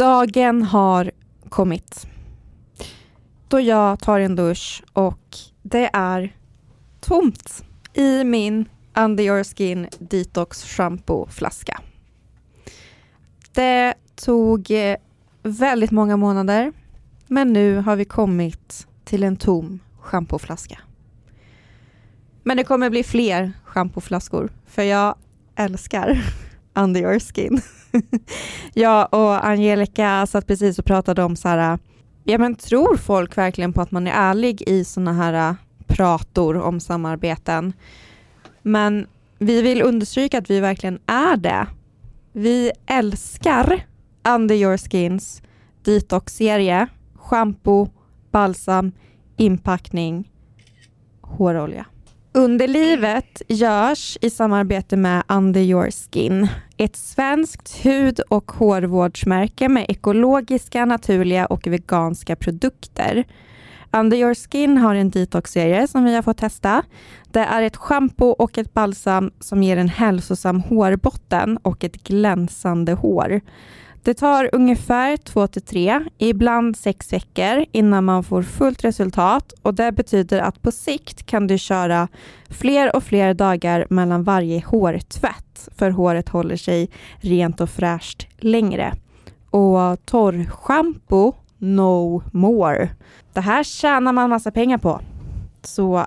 Dagen har kommit. Då jag tar en dusch och det är tomt i min Under Your Skin Detox Shampoo flaska. Det tog eh, väldigt många månader men nu har vi kommit till en tom schampoflaska. Men det kommer bli fler schampoflaskor för jag älskar under Your Skin. jag och Angelica satt precis och pratade om så här, ja men tror folk verkligen på att man är ärlig i sådana här äh, prator om samarbeten? Men vi vill understryka att vi verkligen är det. Vi älskar Under Your Skins detox-serie, shampoo, balsam, inpackning, hårolja. Underlivet görs i samarbete med Under Your Skin, ett svenskt hud och hårvårdsmärke med ekologiska, naturliga och veganska produkter. Under Your Skin har en detox-serie som vi har fått testa. Det är ett schampo och ett balsam som ger en hälsosam hårbotten och ett glänsande hår. Det tar ungefär två till tre, ibland sex veckor innan man får fullt resultat och det betyder att på sikt kan du köra fler och fler dagar mellan varje hårtvätt för håret håller sig rent och fräscht längre. Och torrschampo no more. Det här tjänar man massa pengar på. Så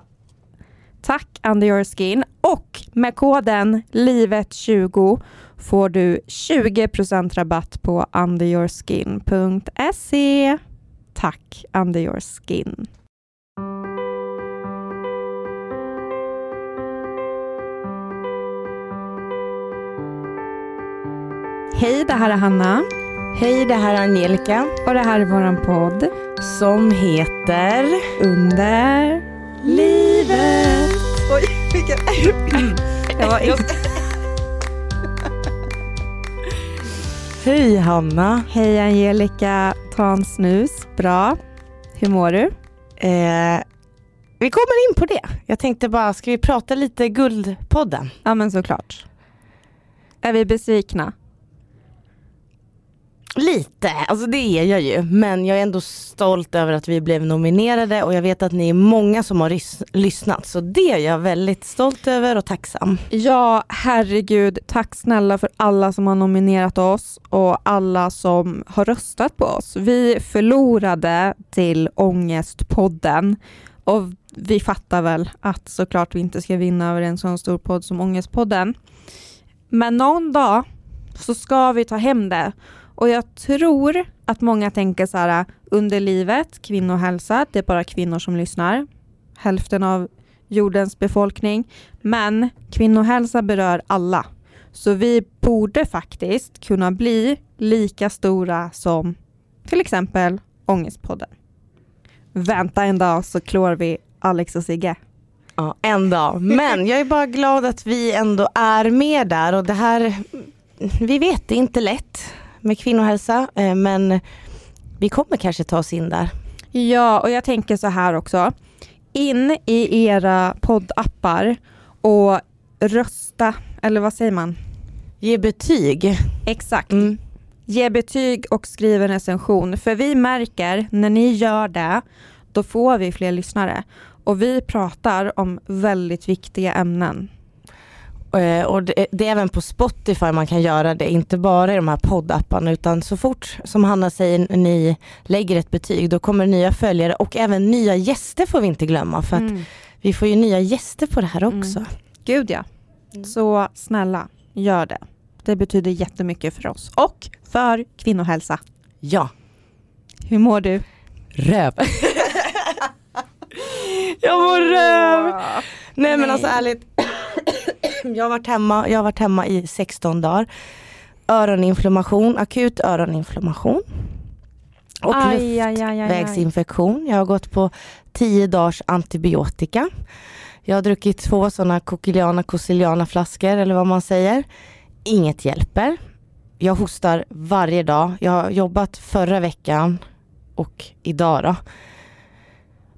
tack Under Your Skin och med koden LIVET20 får du 20% rabatt på underyourskin.se. Tack Under Your Skin. Hej, det här är Hanna. Hej, det här är Angelica. Och det här är våran podd. Som heter Under livet. Oj, vilken... Jag var Hej Hanna. Hej Angelica, ta en snus. Bra. Hur mår du? Eh, vi kommer in på det. Jag tänkte bara, ska vi prata lite Guldpodden? Ja men såklart. Är vi besvikna? Lite, alltså det är jag ju. Men jag är ändå stolt över att vi blev nominerade och jag vet att ni är många som har lyssnat. Så det är jag väldigt stolt över och tacksam. Ja, herregud. Tack snälla för alla som har nominerat oss och alla som har röstat på oss. Vi förlorade till Ångestpodden och vi fattar väl att såklart vi inte ska vinna över en sån stor podd som Ångestpodden. Men någon dag så ska vi ta hem det. Och jag tror att många tänker så här äh, under livet, kvinnohälsa, det är bara kvinnor som lyssnar. Hälften av jordens befolkning. Men kvinnohälsa berör alla. Så vi borde faktiskt kunna bli lika stora som till exempel Ångestpodden. Vänta en dag så klår vi Alex och Sigge. Ja, en dag. Men jag är bara glad att vi ändå är med där och det här, vi vet det är inte lätt med kvinnohälsa eh, men vi kommer kanske ta oss in där. Ja, och jag tänker så här också. In i era poddappar och rösta, eller vad säger man? Ge betyg. Exakt. Mm. Ge betyg och skriv en recension. För vi märker när ni gör det, då får vi fler lyssnare. Och vi pratar om väldigt viktiga ämnen. Eh, Och det, det är även på Spotify man kan göra det, inte bara i de här poddapparna utan så fort som Hanna säger ni lägger ett betyg då kommer nya följare och även nya gäster får vi inte glömma för att Mm. vi får ju nya gäster på det här också. Mm. Gud ja. Mm. Så snälla, gör det. Det betyder jättemycket för oss och för kvinnohälsa. Ja, Hur mår du? röv. jag mår röv. Nej men alltså ärligt. jag har varit hemma, jag har varit hemma i 16 dagar. Öroninflammation, akut öroninflammation. Och Aj, aj, aj, aj, luftvägsinfektion. Jag har gått på 10 dagars antibiotika. Jag har druckit två sådana kokiliana kosiliana flaskor eller vad man säger. Inget hjälper. Jag hostar varje dag. Jag har jobbat förra veckan och idag då.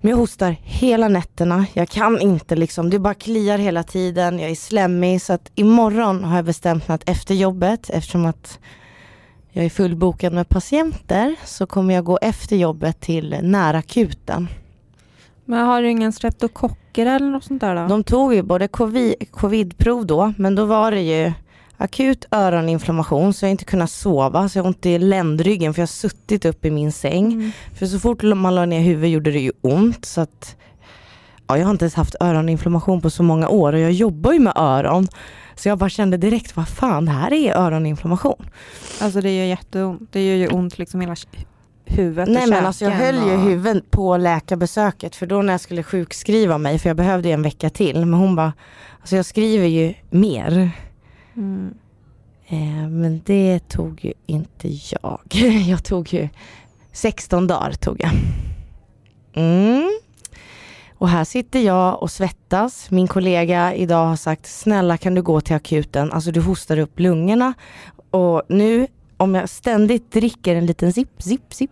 Men jag hostar hela nätterna. Jag kan inte liksom, det bara kliar hela tiden. Jag är slemmig så att imorgon har jag bestämt mig att efter jobbet eftersom att jag är fullbokad med patienter så kommer jag gå efter jobbet till närakuten. Men har du ingen streptokocker eller något sånt där då? De tog ju både covid, covidprov då, men då var det ju akut öroninflammation så jag inte kunnat sova, så jag har ont i ländryggen för jag har suttit upp i min säng. Mm. För så fort man la ner huvudet gjorde det ju ont så att ja, jag har inte ens haft öroninflammation på så många år och jag jobbar ju med öron. Så jag bara kände direkt, vad fan, det här är öroninflammation. Alltså det gör jätteont. Det gör ju ont liksom hela huvudet Nej men alltså jag höll ju huvudet på läkarbesöket för då när jag skulle sjukskriva mig, för jag behövde ju en vecka till, men hon bara, alltså jag skriver ju mer. Mm. Eh, men det tog ju inte jag. Jag tog ju 16 dagar tog jag. Mm. Och här sitter jag och svettas. Min kollega idag har sagt snälla kan du gå till akuten, alltså du hostar upp lungorna. Och nu om jag ständigt dricker en liten sipp, sipp, sipp,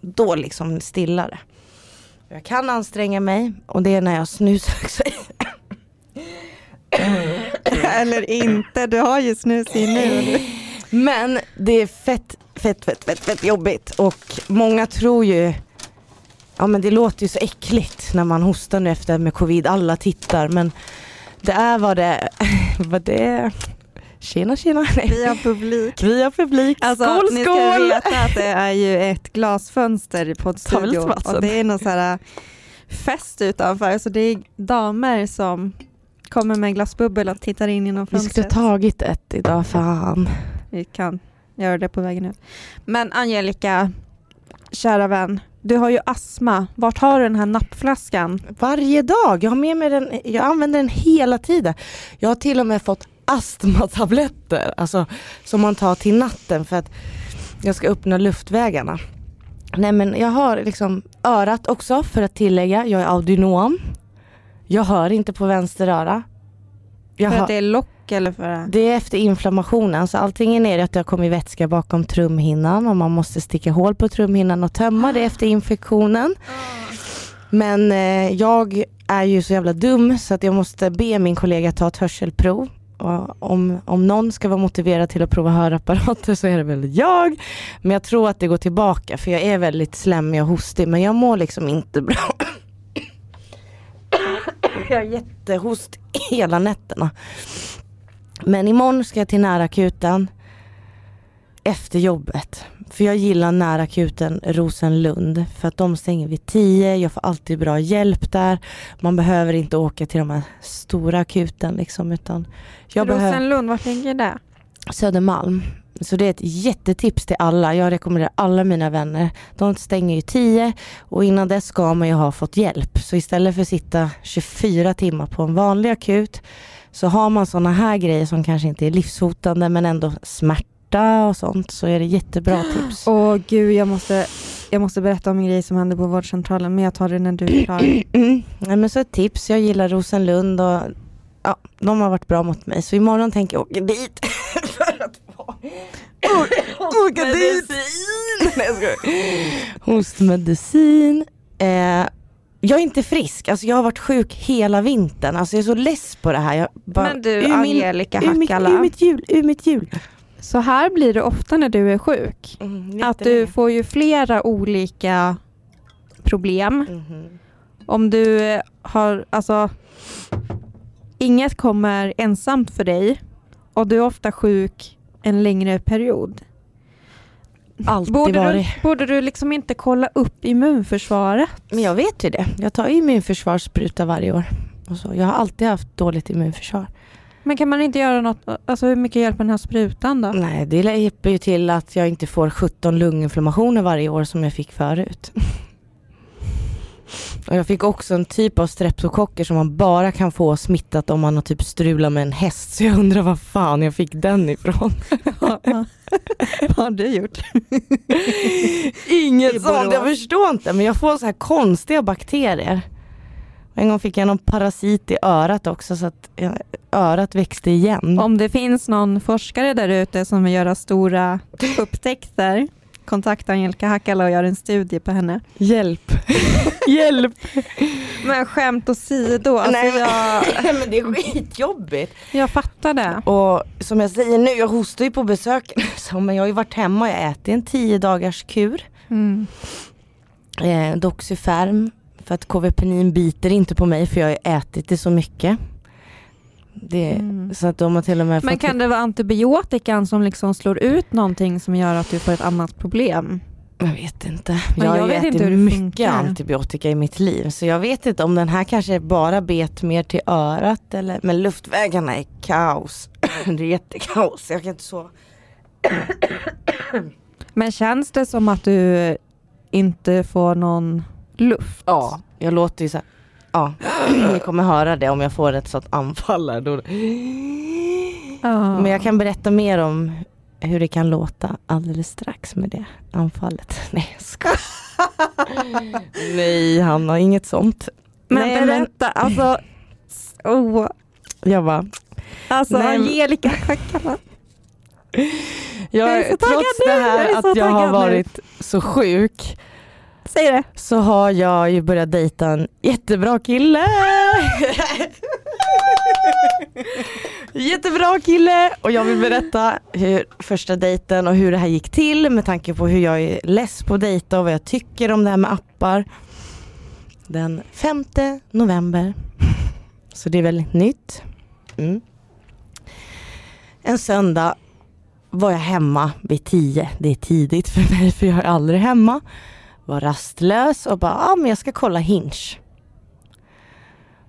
då liksom stillar det. Jag kan anstränga mig och det är när jag snusar också. Eller inte, du har ju snus i nu. Men det är fett, fett, fett, fett, fett jobbigt och många tror ju Ja men det låter ju så äckligt när man hostar nu efter med covid, alla tittar men det är vad det vad det är. Tjena tjena, nej. Vi har publik. Vi har publik, Alltså, skål ni ska skål! veta att det är ju ett glasfönster i poddstudion och det är någon så här fest utanför så det är damer som kommer med glasbubbel och tittar in genom Vi skulle fönstret. tagit ett idag, fan. Vi kan göra det på vägen ut. Men Angelica, kära vän, du har ju astma. Vart har du den här nappflaskan? Varje dag, jag har med mig den, jag använder den hela tiden. Jag har till och med fått astmatabletter, alltså som man tar till natten för att jag ska öppna luftvägarna. Nej men jag har liksom örat också för att tillägga, jag är audionom. Jag hör inte på vänster öra. Jag För att det är lock eller för att... det är efter inflammationen, så antingen är det att det har kommit vätska bakom trumhinnan och man måste sticka hål på trumhinnan och tömma det efter infektionen. Men eh, jag är ju så jävla dum så att jag måste be min kollega ta ett hörselprov. Och om, om någon ska vara motiverad till att prova hörapparater så är det väl jag. Men jag tror att det går tillbaka för jag är väldigt slemmig och hostig men jag mår liksom inte bra. Jag har jättehost hela nätterna. Men imorgon ska jag till närakuten efter jobbet. För jag gillar närakuten Rosenlund för att de stänger vid 10. Jag får alltid bra hjälp där. Man behöver inte åka till de här stora akuten liksom utan jag behöver Rosenlund, vart ligger det? Södermalm. Så det är ett jättetips till alla. Jag rekommenderar alla mina vänner. De stänger ju 10 och innan dess ska man ju ha fått hjälp. Så istället för att sitta 24 timmar på en vanlig akut så har man sådana här grejer som kanske inte är livshotande men ändå smärta och sånt så är det jättebra tips. Åh gud, jag måste, jag måste berätta om en grej som hände på vårdcentralen men jag tar det när du är klar. Nej, men så ett tips, jag gillar Rosenlund och ja, de har varit bra mot mig. Så imorgon tänker jag åka dit. för att åka dit. Nej, jag skojar. Hostmedicin. Eh, jag är inte frisk, alltså jag har varit sjuk hela vintern. Alltså jag är så less på det här. Jag bara, Men du ur min- Angelica ur mitt, ur Hackala, mitt jul, ur mitt jul. så här blir det ofta när du är sjuk. Mm, Att du får ju flera olika problem. Mhm. Om du eh, har, alltså inget kommer ensamt för dig och du är ofta sjuk en längre period. Alltid Borde varit. du, borde du liksom inte kolla upp immunförsvaret? Men jag vet ju det. Jag tar immunförsvarsspruta varje år. Och så. Jag har alltid haft dåligt immunförsvar. Men kan man inte göra något, alltså hur mycket hjälper den här sprutan då? Nej, det hjälper ju till att jag inte får 17 lunginflammationer varje år som jag fick förut. Och jag fick också en typ av streptokocker som man bara kan få smittat om man har typ strulat med en häst. Så jag undrar vad fan jag fick den ifrån. Vad har du gjort? Inget sånt, jag förstår inte. Men jag får så här konstiga bakterier. En gång fick jag någon parasit i örat också så att eh, örat växte igen. Om det finns någon forskare där ute som vill göra stora upptäckter kontakta Angelica Hackala och göra en studie på henne. Hjälp. Hjälp. Men skämt åsido, alltså Nej, jag, men det är skitjobbigt. jag fattar det. Och som jag säger nu, jag hostar ju på besöken. Så, men jag har ju varit hemma, jag äter en 10 dagars kur. Mm. Eh, Doxyferm. För att KV-penin biter inte på mig för jag har ätit det så mycket. Det, Mm. Så att de har till och med Men kan det vara antibiotikan som liksom slår ut någonting som gör att du får ett annat problem? Jag vet inte. Men Jag har jag vet ätit inte hur mycket funkar. antibiotika i mitt liv. Så jag vet inte om den här kanske bara bet mer till örat eller Men luftvägarna är kaos. det är jättekaos. Jag kan inte sova. Men känns det som att du inte får någon luft? Ja, jag låter ju så här. Ja, ni kommer höra det om jag får ett sånt anfall här. Då. Men jag kan berätta mer om hur det kan låta alldeles strax med det anfallet. Nej jag skojar. Nej Hanna, inget sånt. Men Nej, men- berätta, alltså, oh, Jag bara, alltså Nej, men- Angelica Hackala. jag, Jag är så taggad trots det jag är här så att jag har taggad nu. varit så sjuk Säg det. så har jag ju börjat dejta en jättebra kille. jättebra kille och jag vill berätta hur första dejten och hur det här gick till med tanke på hur jag är less på att dejta och vad jag tycker om det här med appar. Den 5 november. Så det är väldigt nytt. Mm. En söndag var jag hemma vid 10. Det är tidigt för mig för jag är aldrig hemma var rastlös och bara, ja ah, men jag ska kolla Hinge.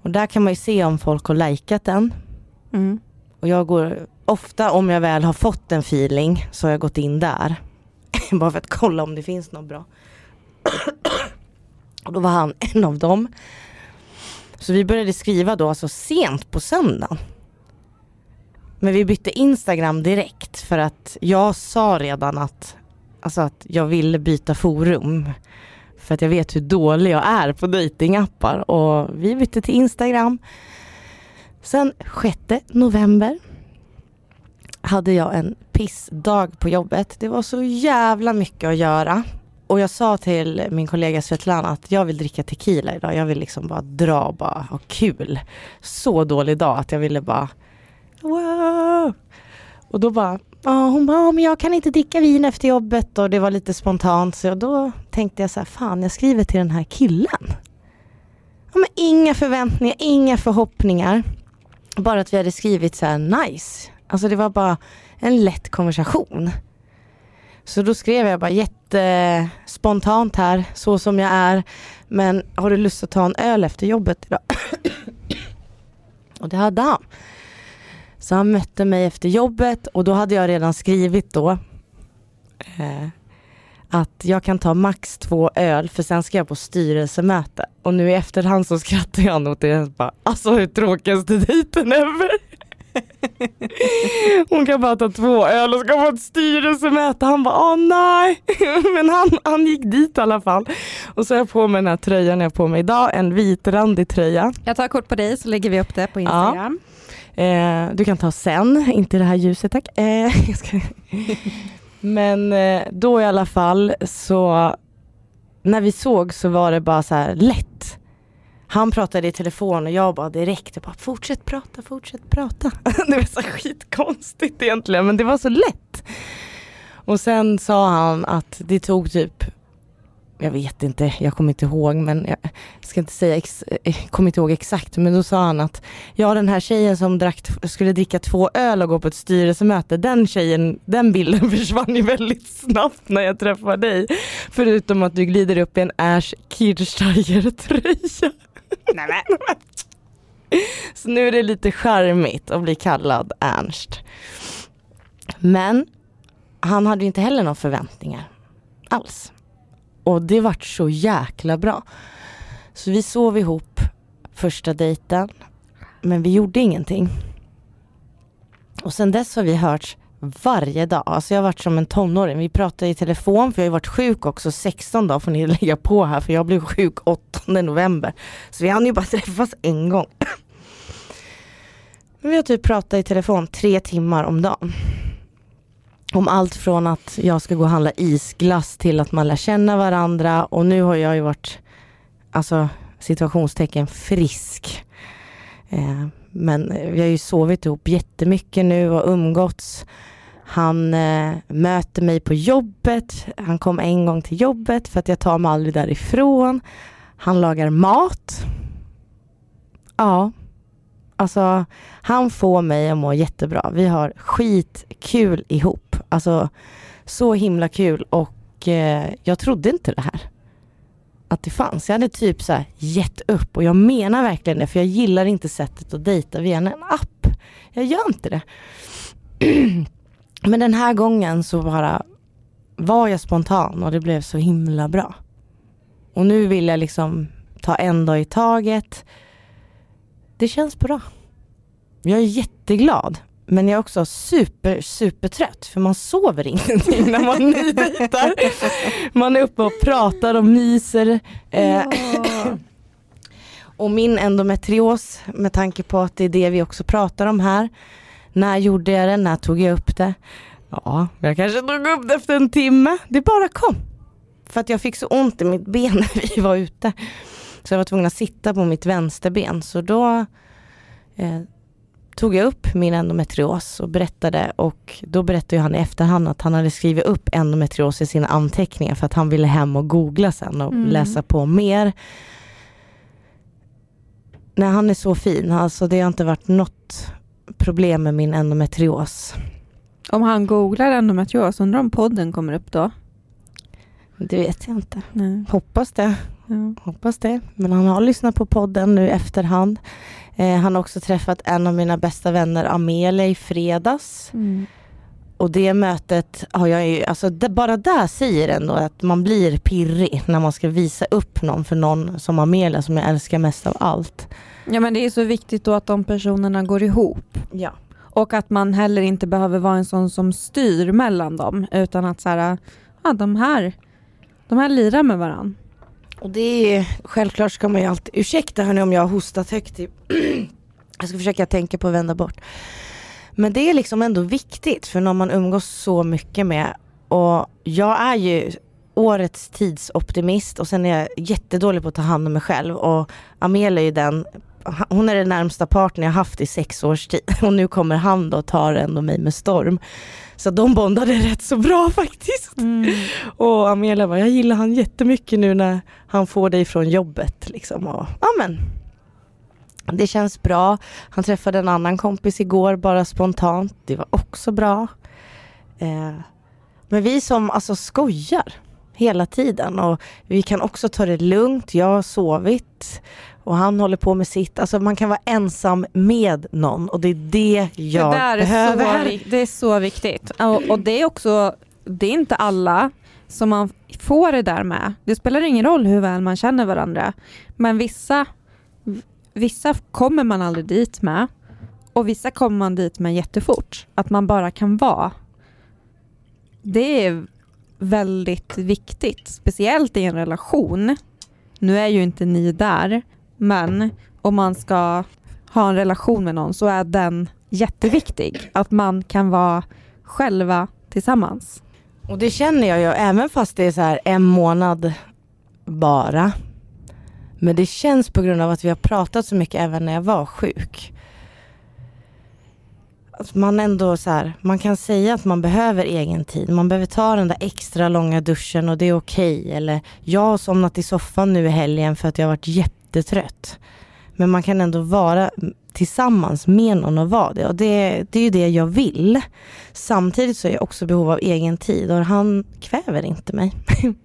Och där kan man ju se om folk har likat den. Mm. Och jag går ofta om jag väl har fått en feeling så har jag gått in där. Bara för att kolla om det finns något bra. och då var han en av dem. Så vi började skriva då alltså sent på söndagen. Men vi bytte Instagram direkt för att jag sa redan att, alltså att jag ville byta forum. För att jag vet hur dålig jag är på datingappar och vi bytte till Instagram. Sen 6 november hade jag en pissdag på jobbet. Det var så jävla mycket att göra. Och jag sa till min kollega Svetlana att jag vill dricka tequila idag. Jag vill liksom bara dra och bara ha kul. Så dålig dag att jag ville bara wow. Och då bara, ja hon bara, men jag kan inte dricka vin efter jobbet och det var lite spontant så då tänkte jag så här, fan jag skriver till den här killen. Ja, men inga förväntningar, inga förhoppningar. Bara att vi hade skrivit så här nice. Alltså det var bara en lätt konversation. Så då skrev jag bara jättespontant här, så som jag är. Men har du lust att ta en öl efter jobbet idag? och det hade han. Så han mötte mig efter jobbet och då hade jag redan skrivit då eh, att jag kan ta max två öl för sen ska jag på styrelsemöte. Och nu i efterhand så skrattar jag åt det. Jag bara, alltså hur tråkigaste dejten ever. Hon kan bara ta två öl och ska på ett styrelsemöte. Han bara, åh nej. Men han, han gick dit i alla fall. Och så har jag på mig den här tröjan jag har på mig idag. En vitrandig tröja. Jag tar kort på dig så lägger vi upp det på Instagram. Eh, du kan ta sen, inte det här ljuset tack. Eh, jag ska... Men eh, då i alla fall så när vi såg så var det bara så här lätt. Han pratade i telefon och jag bara direkt, jag bara fortsätt prata, fortsätt prata. det var så skitkonstigt egentligen men det var så lätt. Och sen sa han att det tog typ jag vet inte, jag kommer inte ihåg men jag ska inte säga, ex, eh, kommer inte ihåg exakt men då sa han att ja den här tjejen som drack, skulle dricka två öl och gå på ett styrelsemöte, den tjejen, den bilden försvann ju väldigt snabbt när jag träffade dig. Förutom att du glider upp i en Ash Kirchsteiger tröja. Så nu är det lite charmigt att bli kallad Ernst. Men han hade ju inte heller några förväntningar alls. Och det vart så jäkla bra. Så vi sov ihop första dejten. Men vi gjorde ingenting. Och sen dess har vi hört varje dag. Alltså jag har varit som en tonåring. Vi pratar i telefon för jag har varit sjuk också 16 dagar får ni lägga på här för jag blev sjuk 8 november. Så vi hann ju bara träffas en gång. Men vi har typ pratat i telefon tre timmar om dagen om allt från att jag ska gå och handla isglass till att man lär känna varandra och nu har jag ju varit, alltså situationstecken frisk. Eh, men vi har ju sovit ihop jättemycket nu och umgåtts. Han eh, möter mig på jobbet. Han kom en gång till jobbet för att jag tar mig aldrig därifrån. Han lagar mat. Ja, alltså han får mig att må jättebra. Vi har skitkul ihop. Alltså så himla kul och eh, jag trodde inte det här. Att det fanns. Jag hade typ så här gett upp och jag menar verkligen det för jag gillar inte sättet att dejta via en app. Jag gör inte det. Men den här gången så bara var jag spontan och det blev så himla bra. Och nu vill jag liksom ta en dag i taget. Det känns bra. Jag är jätteglad. Men jag är också super, super trött för man sover ingenting när man nydejtar. Man är uppe och pratar och myser. Eh, Ja. och min endometrios, med tanke på att det är det vi också pratar om här. När gjorde jag det? När tog jag upp det? Ja, jag kanske tog upp det efter en timme. Det bara kom. För att jag fick så ont i mitt ben när vi var ute. Så jag var tvungen att sitta på mitt vänsterben. Så då eh, tog jag upp min endometrios och berättade och då berättade han i efterhand att han hade skrivit upp endometrios i sina anteckningar för att han ville hem och googla sen och Mm. läsa på mer. Nej, han är så fin. Alltså det har inte varit något problem med min endometrios. Om han googlar endometrios, undrar om podden kommer upp då? Det vet jag inte. Nej. Hoppas det. Ja. Hoppas det. Men han har lyssnat på podden nu efterhand. Eh, han har också träffat en av mina bästa vänner, Amelia, i fredags. Mm. Och det mötet har jag ju, alltså det, bara där säger ändå att man blir pirrig när man ska visa upp någon för någon som Amelia som jag älskar mest av allt. ja men det är så viktigt då att de personerna går ihop. Ja. Och att man heller inte behöver vara en sån som styr mellan dem utan att så här, ja, de här de här lirar med varann. Och det är självklart ska man ju alltid, ursäkta hörni om jag har hostat högt. Jag ska försöka tänka på att vända bort. Men det är liksom ändå viktigt för någon man umgås så mycket med. Och jag är ju årets tidsoptimist och sen är jag jättedålig på att ta hand om mig själv. Och Amelia är ju den, hon är den närmsta partner jag haft i sex års tid. Och nu kommer han då och tar ändå mig med storm. Så de bondade rätt så bra faktiskt. Och Amelia bara, jag gillar han jättemycket nu när han får dig från jobbet. Liksom. Och, ja, men, det känns bra. Han träffade en annan kompis igår bara spontant. Det var också bra. Eh, men vi som alltså skojar hela tiden och vi kan också ta det lugnt. Jag har sovit och han håller på med sitt. Alltså man kan vara ensam med någon och det är det jag det, där är behöver. så, vi- det är så viktigt. Och, och det är också, det är inte alla som man får det där med. Det spelar ingen roll hur väl man känner varandra. Men vissa, vissa kommer man aldrig dit med. Och vissa kommer man dit med jättefort. Att man bara kan vara. Det är väldigt viktigt. Speciellt i en relation. Nu är ju inte ni där. Men om man ska ha en relation med någon så är den jätteviktig. Att man kan vara själva tillsammans. Och det känner jag ju även fast det är så här en månad bara. Men det känns på grund av att vi har pratat så mycket även när jag var sjuk. Att man ändå så här, man kan säga att man behöver egen tid. Man behöver ta den där extra långa duschen och det är okej. Eller jag har somnat i soffan nu i helgen för att jag har varit jättetrött. Men man kan ändå vara tillsammans med någon och vara det. Och det, det är ju det jag vill. Samtidigt så är jag också i behov av egen tid och han kväver inte mig.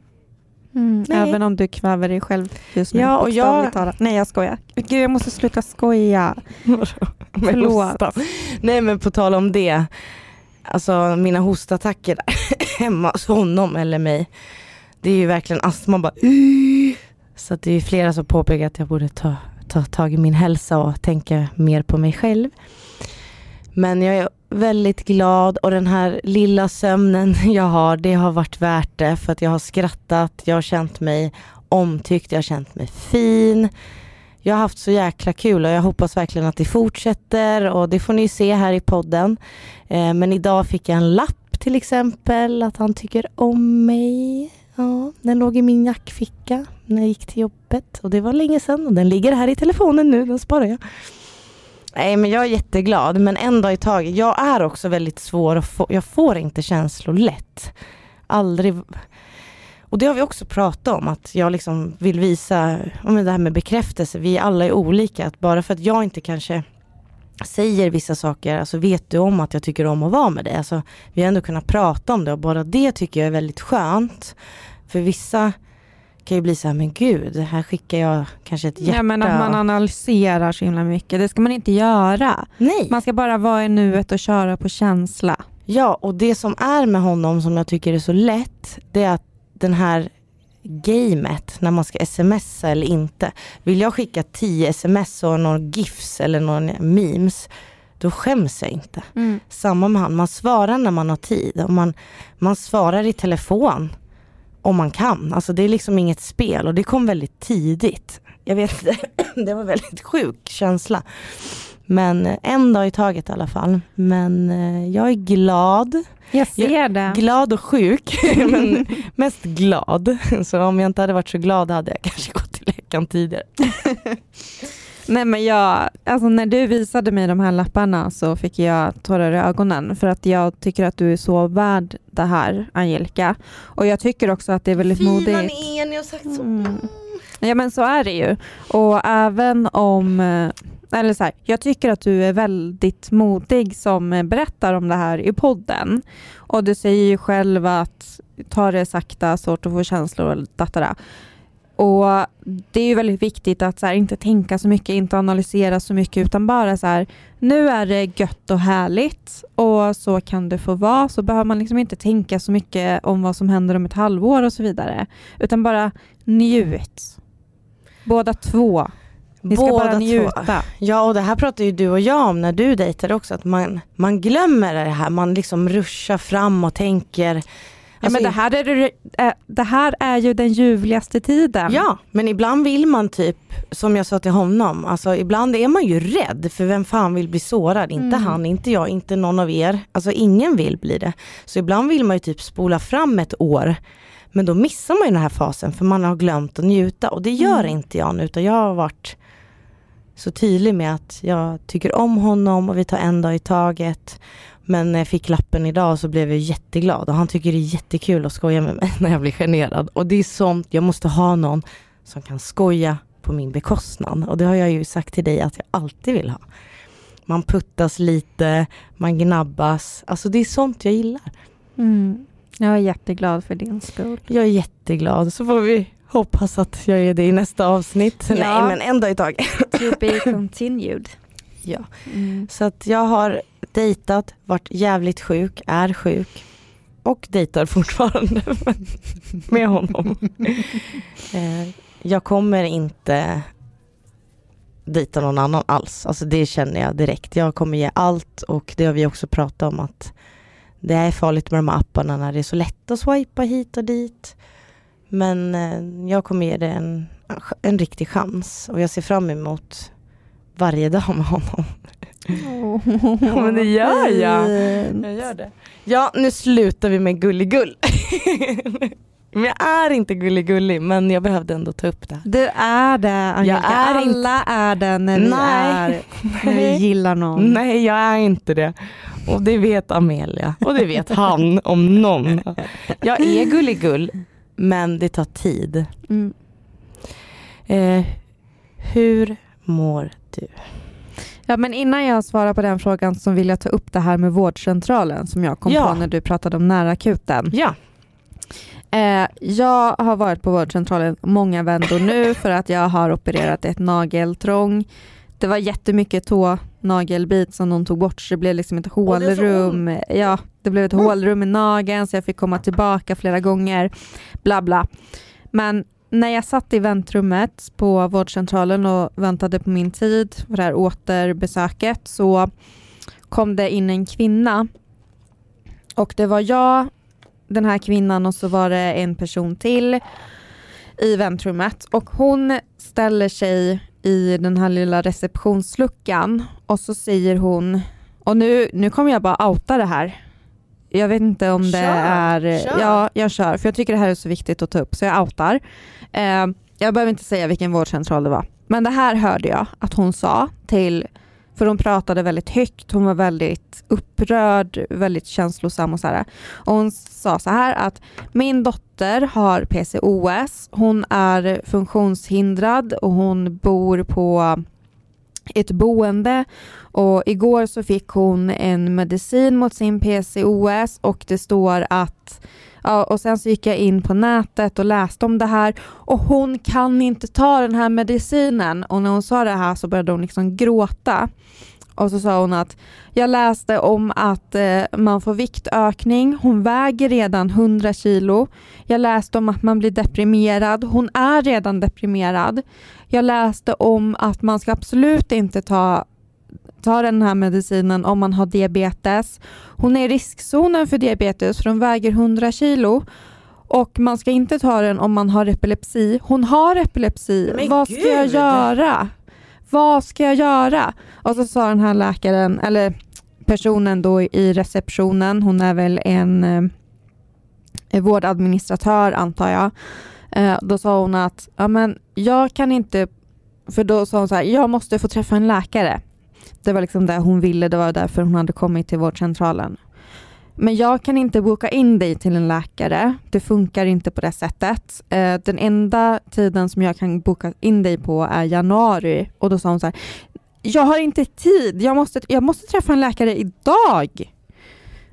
Nej. Även om du kväver dig själv just nu. Ja, och jag- talat. Nej jag skojar. Gud jag måste sluta skoja. Förlåt. Nej men på tal om det. Alltså mina hostattacker hemma hos honom eller mig. Det är ju verkligen astma bara. Så att det är flera som påpekar att jag borde ta, ta tag i min hälsa och tänka mer på mig själv. Men jag är väldigt glad och den här lilla sömnen jag har, det har varit värt det för att jag har skrattat, jag har känt mig omtyckt, jag har känt mig fin. Jag har haft så jäkla kul och jag hoppas verkligen att det fortsätter och det får ni se här i podden. Eh, men idag fick jag en lapp till exempel, att han tycker om mig. Ja, den låg i min jackficka när jag gick till jobbet och det var länge sedan och den ligger här i telefonen nu, den sparar jag. Nej men jag är jätteglad men en dag i taget. Jag är också väldigt svår att få, jag får inte känslor lätt. Aldrig. Och det har vi också pratat om att jag liksom vill visa, om det här med bekräftelse, vi alla är olika. Att bara för att jag inte kanske säger vissa saker, alltså vet du om att jag tycker om att vara med dig? Alltså, vi har ändå kunnat prata om det och bara det tycker jag är väldigt skönt. För vissa kan ju bli så här, men gud, här skickar jag kanske ett hjärta. Ja, men att man analyserar så himla mycket, det ska man inte göra. Nej. Man ska bara vara i nuet och köra på känsla. Ja, och det som är med honom som jag tycker är så lätt, det är att den här gamet när man ska smsa eller inte. Vill jag skicka 10 sms och några gifs eller några memes, då skäms jag inte. Mm. Samma med han, man svarar när man har tid och man, man svarar i telefon om man kan. Alltså det är liksom inget spel och det kom väldigt tidigt. Jag vet inte, det var väldigt sjuk känsla. Men eh, en dag i taget i alla fall. Men eh, jag är glad. Jag ser det. Glad och sjuk, men mest glad. Så om jag inte hade varit så glad hade jag kanske gått till läkaren tidigare. Nej men jag, alltså när du visade mig de här lapparna så fick jag tårar i ögonen för att jag tycker att du är så värd det här Angelica. Och jag tycker också att det är väldigt modigt. Fina ni är, ni har sagt så. Mm. Ja men så är det ju. Och även om, eh, eller så här, jag tycker att du är väldigt modig som berättar om det här i podden. Och du säger ju själv att ta det sakta, svårt att få känslor och datara. Och det är ju väldigt viktigt att så här, inte tänka så mycket, inte analysera så mycket utan bara så här, nu är det gött och härligt och så kan det få vara. Så behöver man liksom inte tänka så mycket om vad som händer om ett halvår och så vidare. Utan bara njut. Båda två. Ni ska bara Båda två. njuta. Ja och det här pratar ju du och jag om när du dejtar också, att man, man glömmer det här, man liksom ruschar fram och tänker Ja, Alltså, men det, här är, äh, det här är ju den ljuvligaste tiden. Ja, men ibland vill man typ, som jag sa till honom, alltså ibland är man ju rädd för vem fan vill bli sårad? Inte Mm. han, inte jag, inte någon av er. Alltså ingen vill bli det. Så ibland vill man ju typ spola fram ett år. Men då missar man ju den här fasen för man har glömt att njuta och det gör Mm. inte jag nu utan jag har varit så tydlig med att jag tycker om honom och vi tar en dag i taget. Men när jag fick lappen idag så blev jag jätteglad och han tycker det är jättekul att skoja med mig när jag blir generad. Och det är sånt, jag måste ha någon som kan skoja på min bekostnad. Och det har jag ju sagt till dig att jag alltid vill ha. Man puttas lite, man gnabbas. Alltså det är sånt jag gillar. Mm. Jag är jätteglad för din skull. Jag är jätteglad. Så får vi hoppas att jag är det i nästa avsnitt. Ja. Nej men en dag i taget. To be continued. Ja. Mm. Så att jag har dejtat, varit jävligt sjuk, är sjuk och dejtar fortfarande med honom. Eh, Jag kommer inte dejta någon annan alls. Alltså det känner jag direkt. Jag kommer ge allt och det har vi också pratat om att det är farligt med de här apparna när det är så lätt att swipa hit och dit. Men eh, jag kommer ge det en, en riktig chans och jag ser fram emot varje dag med honom. Ja, men det gör jag. Jag gör det. Ja, nu slutar vi med gulligull. men jag är inte gulligullig, men jag behövde ändå ta upp det. här. Du är det Angelica. är inte- Alla är det när vi, Nej. är, när vi gillar någon. Nej, jag är inte det. Och det vet Amelia. Och det vet han om någon. Jag är gulligull, men det tar tid. Mm. Eh, hur mår du? Ja, men innan jag svarar på den frågan så vill jag ta upp det här med vårdcentralen som jag kom Ja. på när du pratade om närakuten. Ja, Eh, jag har varit på vårdcentralen många vändor nu för att jag har opererat ett nageltrång. Det var jättemycket tånagelbit som de tog bort så det blev liksom ett hålrum. ja, det blev ett Mm. hålrum i nageln så jag fick komma tillbaka flera gånger. Bla bla. Men när jag satt i väntrummet på vårdcentralen och väntade på min tid för det här återbesöket så kom det in en kvinna och det var jag, den här kvinnan och så var det en person till i väntrummet och hon ställer sig i den här lilla receptionsluckan och så säger hon, och nu, nu kommer jag bara outa det här. Jag vet inte om det Kör, är... kör. Ja, jag kör. För jag tycker det här är så viktigt att ta upp, så jag outar. Eh, jag behöver inte säga vilken vårdcentral det var. Men det här hörde jag att hon sa till... För hon pratade väldigt högt, hon var väldigt upprörd, väldigt känslosam och så här. Och hon sa så här att min dotter har PCOS, hon är funktionshindrad och hon bor på ett boende och igår så fick hon en medicin mot sin PCOS och det står att Ja, och sen så gick jag in på nätet och läste om det här och hon kan inte ta den här medicinen. Och när hon sa det här så började hon liksom gråta. Och så sa hon att jag läste om att eh, man får viktökning. Hon väger redan 100 kilo. Jag läste om att man blir deprimerad. Hon är redan deprimerad. Jag läste om att man ska absolut inte ta ta den här medicinen om man har diabetes. Hon är i riskzonen för diabetes för hon väger 100 kilo och man ska inte ta den om man har epilepsi. Hon har epilepsi. Men Vad ska jag gud! göra? Vad ska jag göra? Och så sa den här läkaren, eller personen då i receptionen, hon är väl en eh, vårdadministratör antar jag. Eh, då sa hon att ja, men jag kan inte, för då sa hon så här, jag måste få träffa en läkare. Det var liksom det hon ville, det var därför hon hade kommit till vårdcentralen. Men jag kan inte boka in dig till en läkare. Det funkar inte på det sättet. Eh, den enda tiden som jag kan boka in dig på är januari. Och då sa hon så här, jag har inte tid, jag måste, jag måste träffa en läkare idag.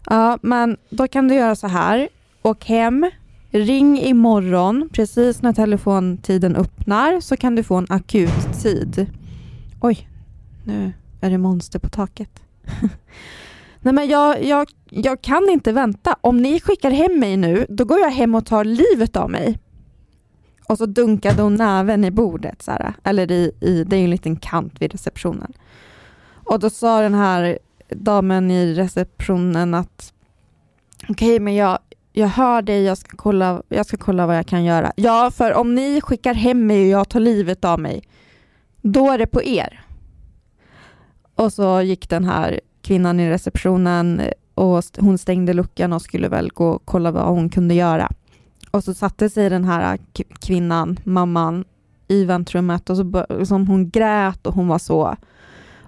Ja, men då kan du göra så här. Åk hem, ring imorgon precis när telefontiden öppnar så kan du få en akut tid. Oj, nu är det monster på taket. Nej men jag, jag, jag kan inte vänta. Om ni skickar hem mig nu, då går jag hem och tar livet av mig. Och så dunkade hon näven i bordet, så här, eller i, i, det är ju en liten kant vid receptionen. Och då sa den här damen i receptionen att okej, men jag, jag hör dig, jag ska, kolla, jag ska kolla vad jag kan göra. Ja, för om ni skickar hem mig och jag tar livet av mig, då är det på er. Och så gick den här kvinnan i receptionen eh, och hon stängde luckan och skulle väl gå och kolla vad hon kunde göra. Och så satte sig den här eh, kvinnan, mamman, i väntrummet och så liksom hon grät och hon var så.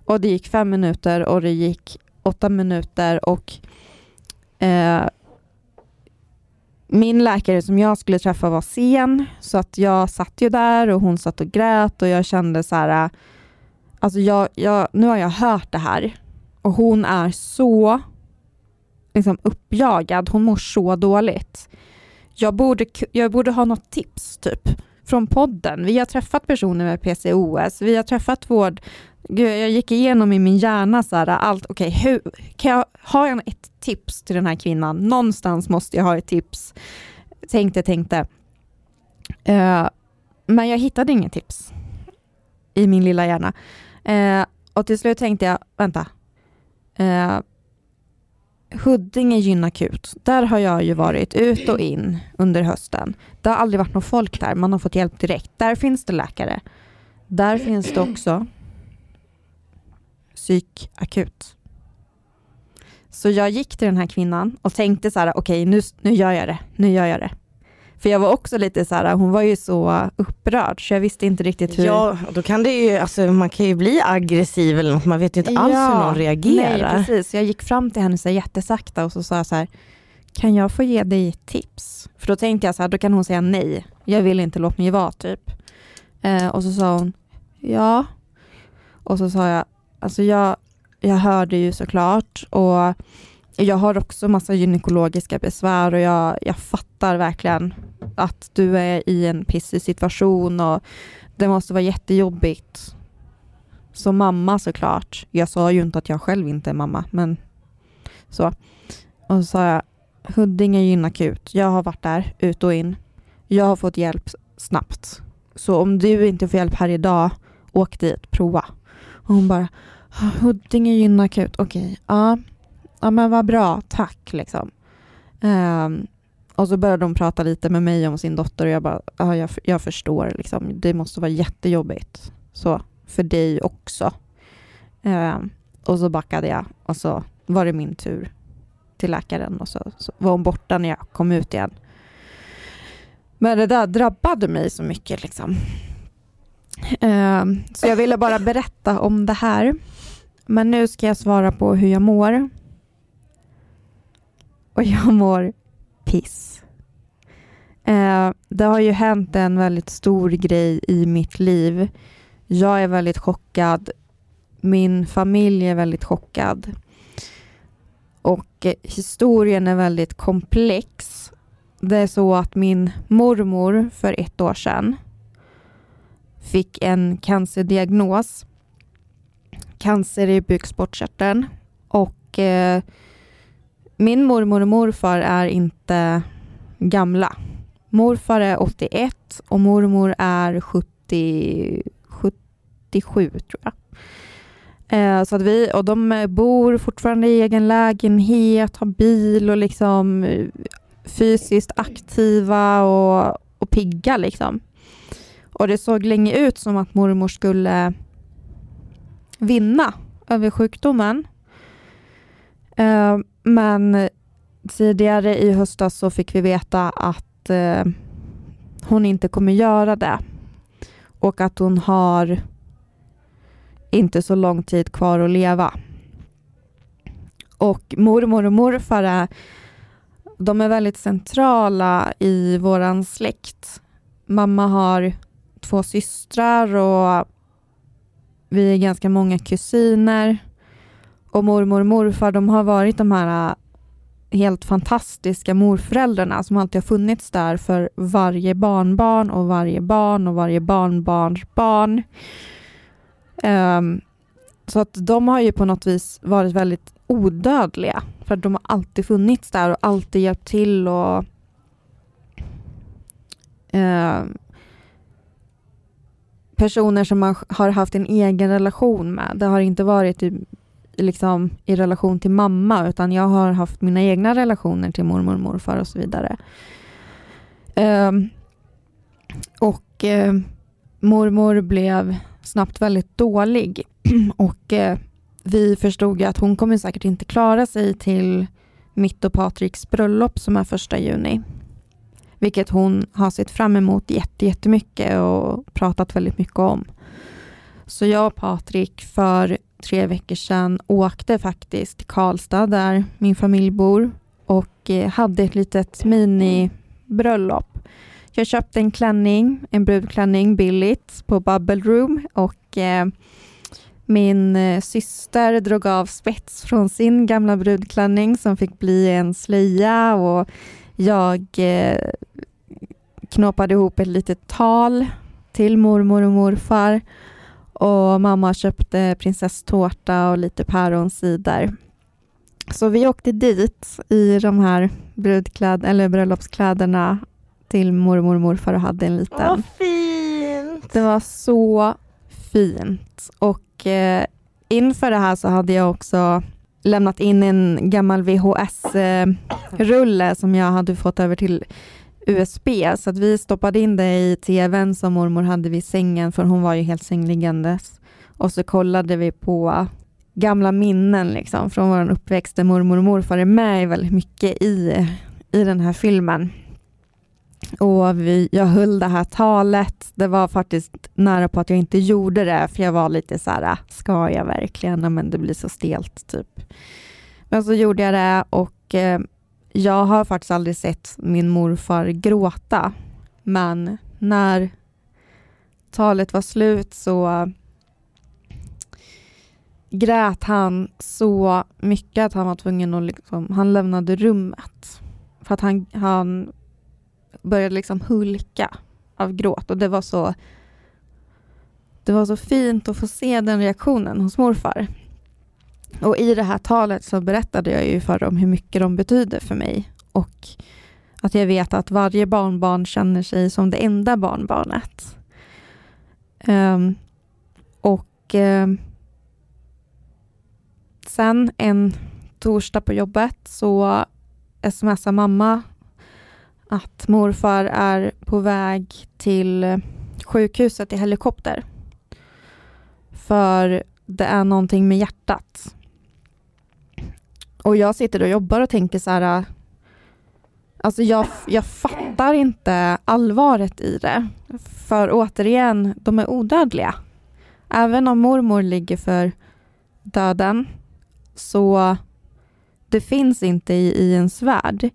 Och det gick fem minuter och det gick åtta minuter och eh, min läkare som jag skulle träffa var sen så att jag satt ju där och hon satt och grät och jag kände så här eh, Alltså jag, jag, nu har jag hört det här och hon är så liksom uppjagad. Hon mår så dåligt. Jag borde, jag borde ha något tips typ från podden. Vi har träffat personer med PCOS. Vi har träffat vård... Gud, jag gick igenom i min hjärna så här, allt. Okej, hur kan jag har jag ett tips till den här kvinnan? Någonstans måste jag ha ett tips. Tänkte, tänkte. Uh, men jag hittade inget tips i min lilla hjärna. Uh, och till slut tänkte jag, vänta. Eh, Huddinge gynakut, där har jag ju varit ut och in under hösten. Det har aldrig varit någon folk där, man har fått hjälp direkt. Där finns det läkare. Där finns det också psykakut. Så jag gick till den här kvinnan och tänkte så här, okej nu, nu gör jag det, nu gör jag det. För jag var också lite så här, hon var ju så upprörd så jag visste inte riktigt hur... Ja, då kan det ju, alltså, man kan ju bli aggressiv eller något, man vet ju inte alls hur någon reagerar. Nej, precis. Jag gick fram till henne så här jättesakta och så sa jag så här, kan jag få ge dig tips? För då tänkte jag så här, då kan hon säga nej. Jag vill inte, låt mig vara typ. Eh, och så sa hon, ja. Och så sa jag, alltså jag, jag hörde ju såklart och jag har också massa gynekologiska besvär och jag, jag fattar verkligen att du är i en pissig situation och det måste vara jättejobbigt som mamma såklart. Jag sa ju inte att jag själv inte är mamma, men så. Och så sa jag, Huddinge gynakut. Jag har varit där, ut och in. Jag har fått hjälp snabbt. Så om du inte får hjälp här idag, åk dit, prova. Och hon bara, ah, Huddinge gynakut, okej, ja. Ja men vad bra, tack liksom. Um, och så började de prata lite med mig om sin dotter och jag bara, ja jag, jag förstår liksom. Det måste vara jättejobbigt. Så för dig också. Um, och så backade jag och så var det min tur till läkaren och så, så var hon borta när jag kom ut igen. Men det där drabbade mig så mycket liksom. Ehm, så jag ville bara berätta om det här. Men nu ska jag svara på hur jag mår. Och jag mår piss. Eh, det har ju hänt en väldigt stor grej i mitt liv. Jag är väldigt chockad. Min familj är väldigt chockad. Och eh, historien är väldigt komplex. Det är så att min mormor för ett år sedan fick en cancerdiagnos. Cancer i bukspottkörteln. Och eh, min mormor och morfar är inte gamla. Morfar är 81 och mormor är 70, 77 tror jag. Eh, så att vi, och de bor fortfarande i egen lägenhet, har bil och liksom eh, fysiskt aktiva och, och pigga liksom. Och det såg länge ut som att mormor skulle vinna över sjukdomen. Eh, men tidigare i höstas så fick vi veta att eh, hon inte kommer göra det och att hon har inte så lång tid kvar att leva. Och mormor och morfar är, de är väldigt centrala i våran släkt. Mamma har två systrar och vi är ganska många kusiner. Och mormor och morfar de har varit de här äh, helt fantastiska morföräldrarna som alltid har funnits där för varje barnbarn och varje barn och varje barnbarns barn. Um, så att de har ju på något vis varit väldigt odödliga för de har alltid funnits där och alltid hjälpt till och um, personer som man har haft en egen relation med. Det har inte varit typ liksom, i relation till mamma utan jag har haft mina egna relationer till mormor och morfar och så vidare. Um, och uh, mormor blev snabbt väldigt dålig och eh, vi förstod att hon kommer säkert inte klara sig till mitt och Patriks bröllop som är första juni. Vilket hon har sett fram emot jättemycket och pratat väldigt mycket om. Så jag och Patrik för tre veckor sedan åkte faktiskt till Karlstad där min familj bor och eh, hade ett litet minibröllop. jag köpte en klänning, en brudklänning billigt på Bubble Room och eh, min eh, syster drog av spets från sin gamla brudklänning som fick bli en slöja och jag eh, knåpade ihop ett litet tal till mormor och morfar och mamma köpte prinsesstårta och lite päronsider. Så vi åkte dit i de här brudkläd eller bröllopskläderna till mormor och morfar och hade en liten. Vad fint! Det var så fint. Och eh, inför det här så hade jag också lämnat in en gammal VHS-rulle eh, som jag hade fått över till USB, så att vi stoppade in det i tvn som mormor hade vid sängen, för hon var ju helt sängliggandes. Och så kollade vi på gamla minnen liksom, från vår uppväxt, där mormor och morfar är med väldigt mycket i, i den här filmen. Och vi, jag höll det här talet. Det var faktiskt nära på att jag inte gjorde det, för jag var lite så här, ska jag verkligen? Men det blir så stelt, typ. Men så gjorde jag det och eh, jag har faktiskt aldrig sett min morfar gråta. Men när talet var slut så grät han så mycket att han var tvungen att liksom, han lämnade rummet. För att han, han började liksom hulka av gråt och det var så det var så fint att få se den reaktionen hos morfar. Och i det här talet så berättade jag ju för dem hur mycket de betyder för mig och att jag vet att varje barnbarn känner sig som det enda barnbarnet. Um, och um, sen en torsdag på jobbet så smsar mamma att morfar är på väg till sjukhuset i helikopter. För det är någonting med hjärtat. Och jag sitter och jobbar och tänker så här, äh, alltså jag, jag fattar inte allvaret i det. För återigen, de är odödliga. Även om mormor ligger för döden så det finns inte i, i ens värld.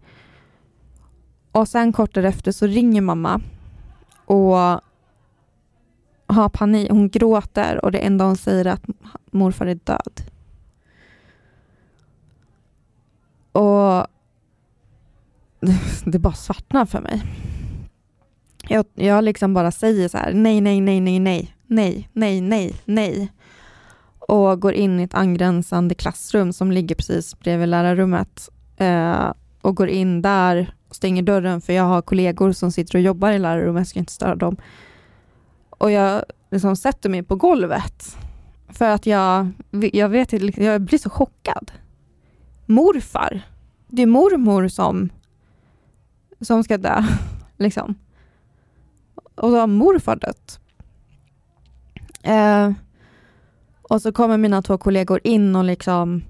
Och sen kort därefter så ringer mamma och har panik. Hon gråter och det enda hon säger är att morfar är död. Och det bara svartnar för mig. Jag, jag liksom bara säger så här, nej, nej, nej, nej, nej, nej, nej, nej, nej. Och går in i ett angränsande klassrum som ligger precis bredvid lärarrummet. Eh, och går in där, stänger dörren för jag har kollegor som sitter och jobbar i lärarrummet, jag ska inte störa dem. Och jag liksom sätter mig på golvet. För att jag, jag vet jag blir så chockad. Morfar. Det är mormor som, som ska dö. Liksom. Och då har morfar dött. Eh, och så kommer mina två kollegor in och liksom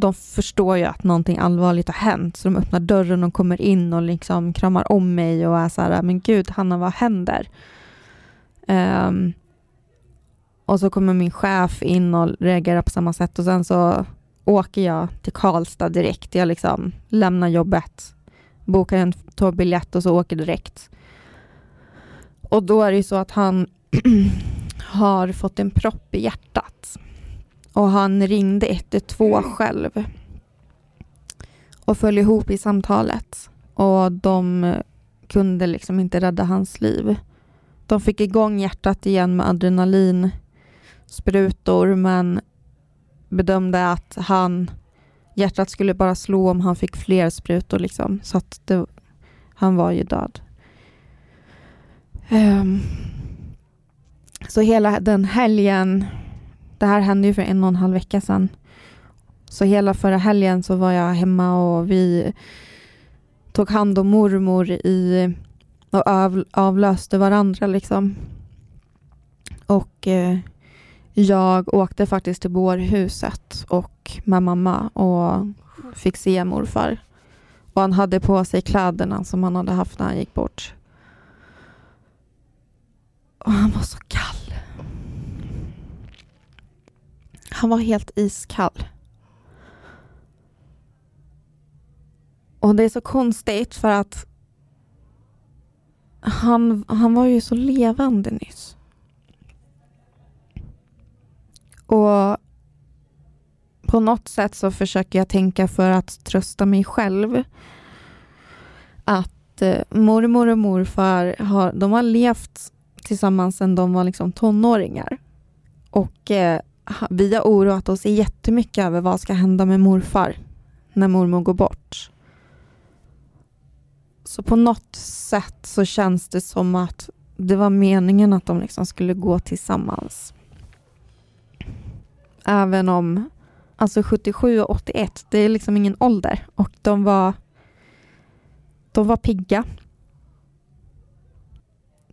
de förstår ju att någonting allvarligt har hänt så de öppnar dörren och kommer in och liksom kramar om mig och är så här, men gud Hanna vad händer? Um, och så kommer min chef in och reagerar på samma sätt och sen så åker jag till Karlstad direkt. Jag liksom lämnar jobbet, bokar en tågbiljett och så åker direkt. Och då är det ju så att han har fått en propp i hjärtat. Och han ringde 112 själv. Och föll ihop i samtalet. Och de kunde liksom inte rädda hans liv. De fick igång hjärtat igen med adrenalinsprutor men bedömde att han hjärtat skulle bara slå om han fick fler sprutor liksom. Så att det, han var ju död. Um, så hela den helgen, det här hände ju för en och en halv vecka sedan. Så hela förra helgen så var jag hemma och vi tog hand om mormor i och av, avlöste varandra liksom. Och eh, jag åkte faktiskt till bårhuset och med mamma och fick se morfar. Och han hade på sig kläderna som han hade haft när han gick bort. Och han var så kall. Han var helt iskall. Och det är så konstigt för att han, han var ju så levande nyss. Och på något sätt så försöker jag tänka för att trösta mig själv att eh, mormor och morfar har, de har levt tillsammans sedan de var liksom tonåringar. Och eh, vi har oroat oss jättemycket över vad ska hända med morfar när mormor går bort. Så på något sätt så känns det som att det var meningen att de liksom skulle gå tillsammans. Även om, alltså 77 och 81, det är liksom ingen ålder och de var, de var pigga.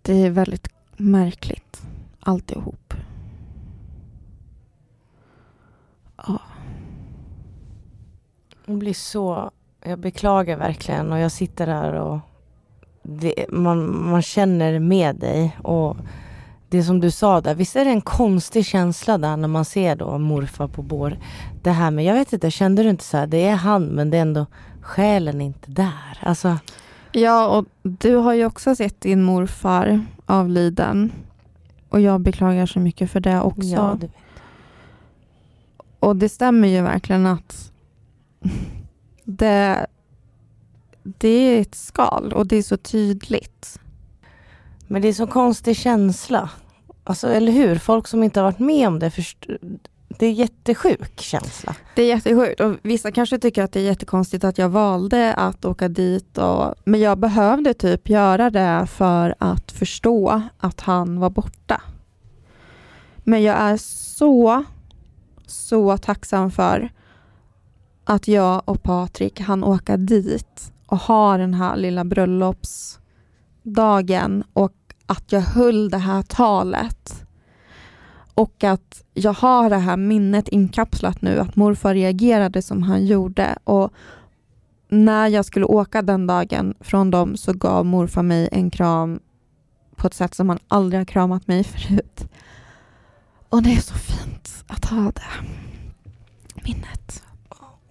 Det är väldigt märkligt alltihop. Ja. Jag blir så jag beklagar verkligen och jag sitter där och det, man, man känner med dig. Och det som du sa där, visst är det en konstig känsla där när man ser då morfar på bår. Det här med, jag vet inte, kände du inte så här, det är han men det är ändå själen inte där. Alltså. Ja, och du har ju också sett din morfar avliden. Och jag beklagar så mycket för det också. Ja, det och det stämmer ju verkligen att det, det är ett skal och det är så tydligt. Men det är så konstig känsla. Alltså, eller hur? Folk som inte har varit med om det, först det är jättesjuk känsla. Det är jättesjukt och vissa kanske tycker att det är jättekonstigt att jag valde att åka dit. Och, men jag behövde typ göra det för att förstå att han var borta. Men jag är så, så tacksam för att jag och Patrik hann åka dit och ha den här lilla bröllops bröllopsdagen och att jag höll det här talet. Och att jag har det här minnet inkapslat nu att morfar reagerade som han gjorde. Och när jag skulle åka den dagen från dem så gav morfar mig en kram på ett sätt som han aldrig har kramat mig förut. Och det är så fint att ha det minnet.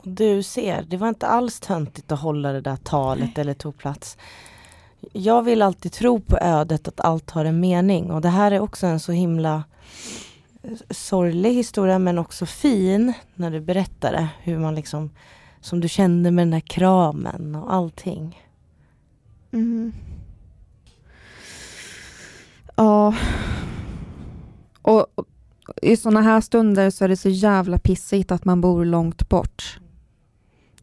Du ser, det var inte alls töntigt att hålla det där talet Nej. eller tog plats. Jag vill alltid tro på ödet, att allt har en mening och det här är också en så himla eh, sorglig historia men också fin när du berättar det. Hur man liksom, som du kände med den där kramen och allting. Mm. Ja. Och, och i sådana här stunder så är det så jävla pissigt att man bor långt bort.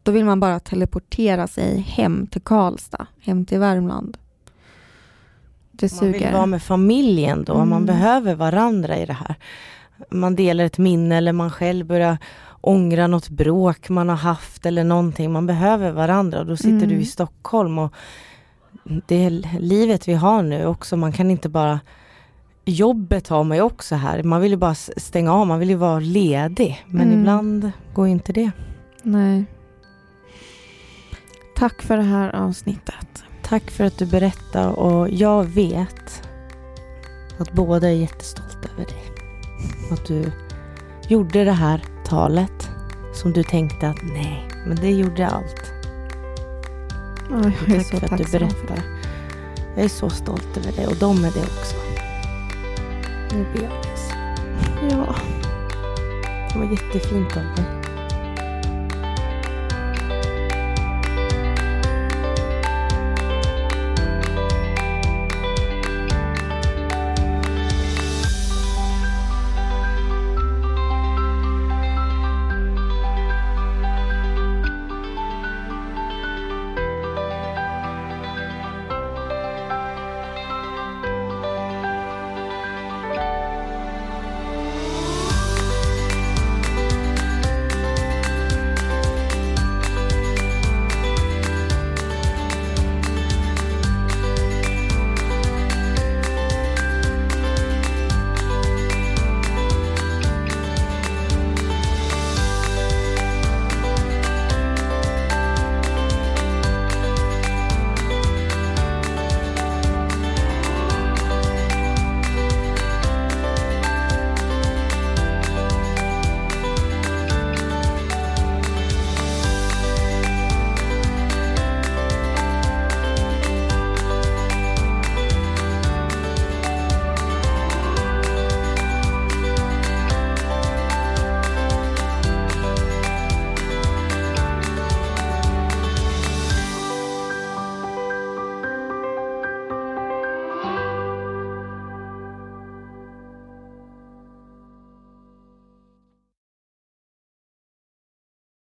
Då vill man bara teleportera sig hem till Karlstad, hem till Värmland. Det suger. Man vill vara med familjen då, mm. man behöver varandra i det här. Man delar ett minne eller man själv börjar ångra något bråk man har haft eller någonting. Man behöver varandra och då sitter mm. du i Stockholm och det livet vi har nu också, man kan inte bara Jobbet har man ju också här. Man vill ju bara stänga av, man vill ju vara ledig. Men mm. ibland går inte det. Nej. Tack för det här avsnittet. Tack för att du berättar och jag vet att båda är jättestolta över dig. Att du gjorde det här talet som du tänkte att nej, men det gjorde allt. Oh, jag är tack för att du berättar. Jag är så stolt över dig och de är det också. Nu blir jag. Ja. Det var jättefint av dig.